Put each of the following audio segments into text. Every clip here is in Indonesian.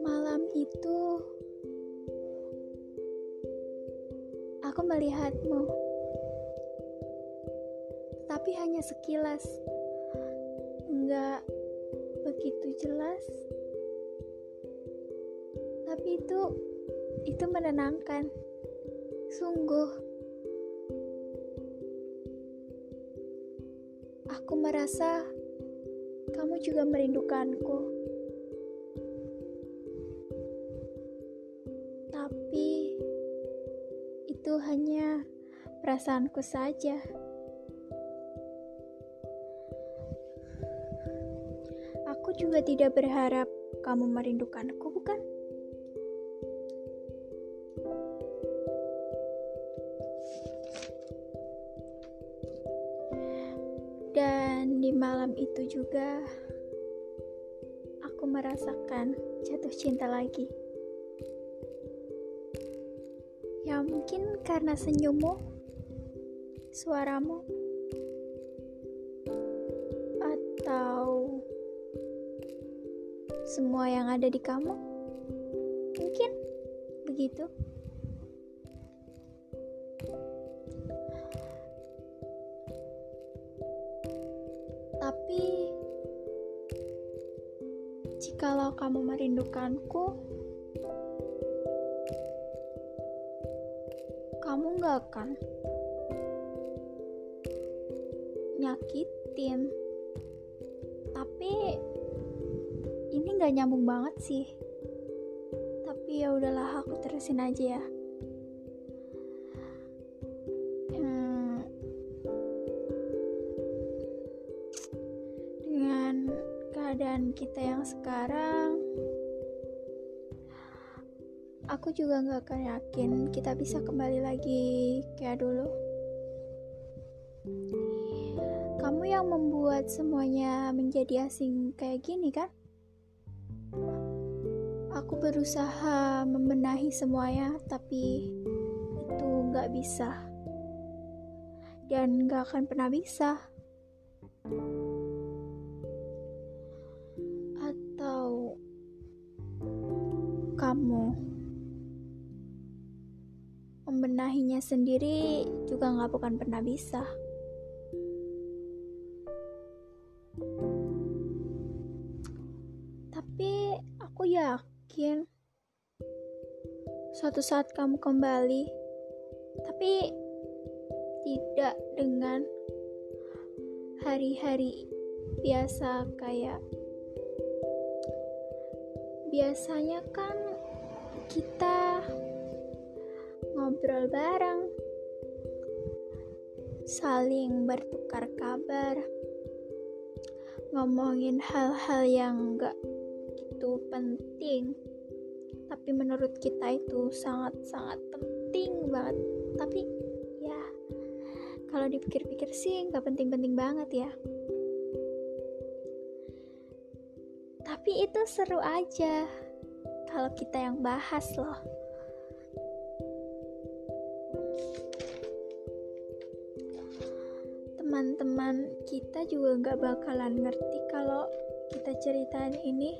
Malam itu aku melihatmu, tapi hanya sekilas, enggak begitu jelas. Tapi itu itu menenangkan, sungguh. Aku merasa kamu juga merindukanku. Tapi itu hanya perasaanku saja. Aku juga tidak berharap kamu merindukanku, bukan? Dan di malam itu juga aku merasakan jatuh cinta lagi. Ya mungkin karena senyummu, suaramu, atau semua yang ada di kamu. Mungkin begitu. Tapi jikalau kamu merindukanku, kamu gak akan nyakitin. Tapi ini gak nyambung banget sih. Tapi ya udahlah aku terusin aja ya. Keadaan kita yang sekarang, aku juga gak akan yakin kita bisa kembali lagi kayak dulu. Kamu yang membuat semuanya menjadi asing kayak gini kan? Aku berusaha membenahi semuanya, tapi itu gak bisa. Dan gak akan pernah bisa. Kamu membenahinya sendiri juga gak bukan pernah bisa. Tapi aku yakin suatu saat kamu kembali, tapi tidak dengan hari-hari biasa kayak biasanya kan kita ngobrol bareng, saling bertukar kabar, ngomongin hal-hal yang gak itu penting. Tapi menurut kita itu sangat-sangat penting banget. Tapi ya kalau dipikir-pikir sih nggak penting-penting banget ya. Tapi itu seru aja kalau kita yang bahas loh. Teman-teman kita juga nggak bakalan ngerti kalau kita ceritain ini.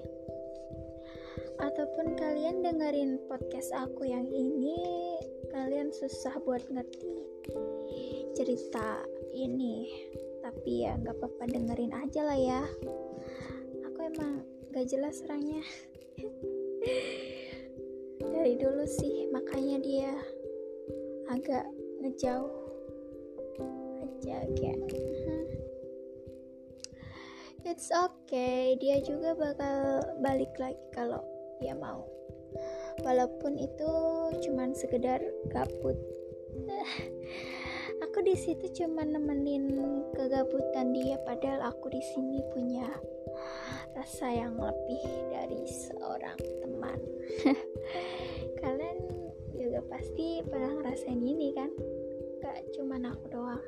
Ataupun kalian dengerin podcast aku yang ini kalian susah buat ngerti cerita ini. Tapi ya nggak apa-apa dengerin aja lah ya. Aku emang gak jelas orangnya dari dulu sih makanya dia agak ngejauh. Aja kayak it's okay dia juga bakal balik lagi kalau dia mau. Walaupun itu cuman sekedar gabut. Aku di situ cuma nemenin kegabutan dia padahal aku di sini punya rasa yang lebih dari seorang teman. Kalian juga pasti pernah ngerasain ini kan? Gak cuman aku doang.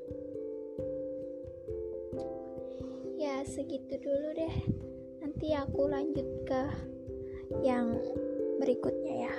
Ya segitu dulu deh. Nanti aku lanjut ke yang berikutnya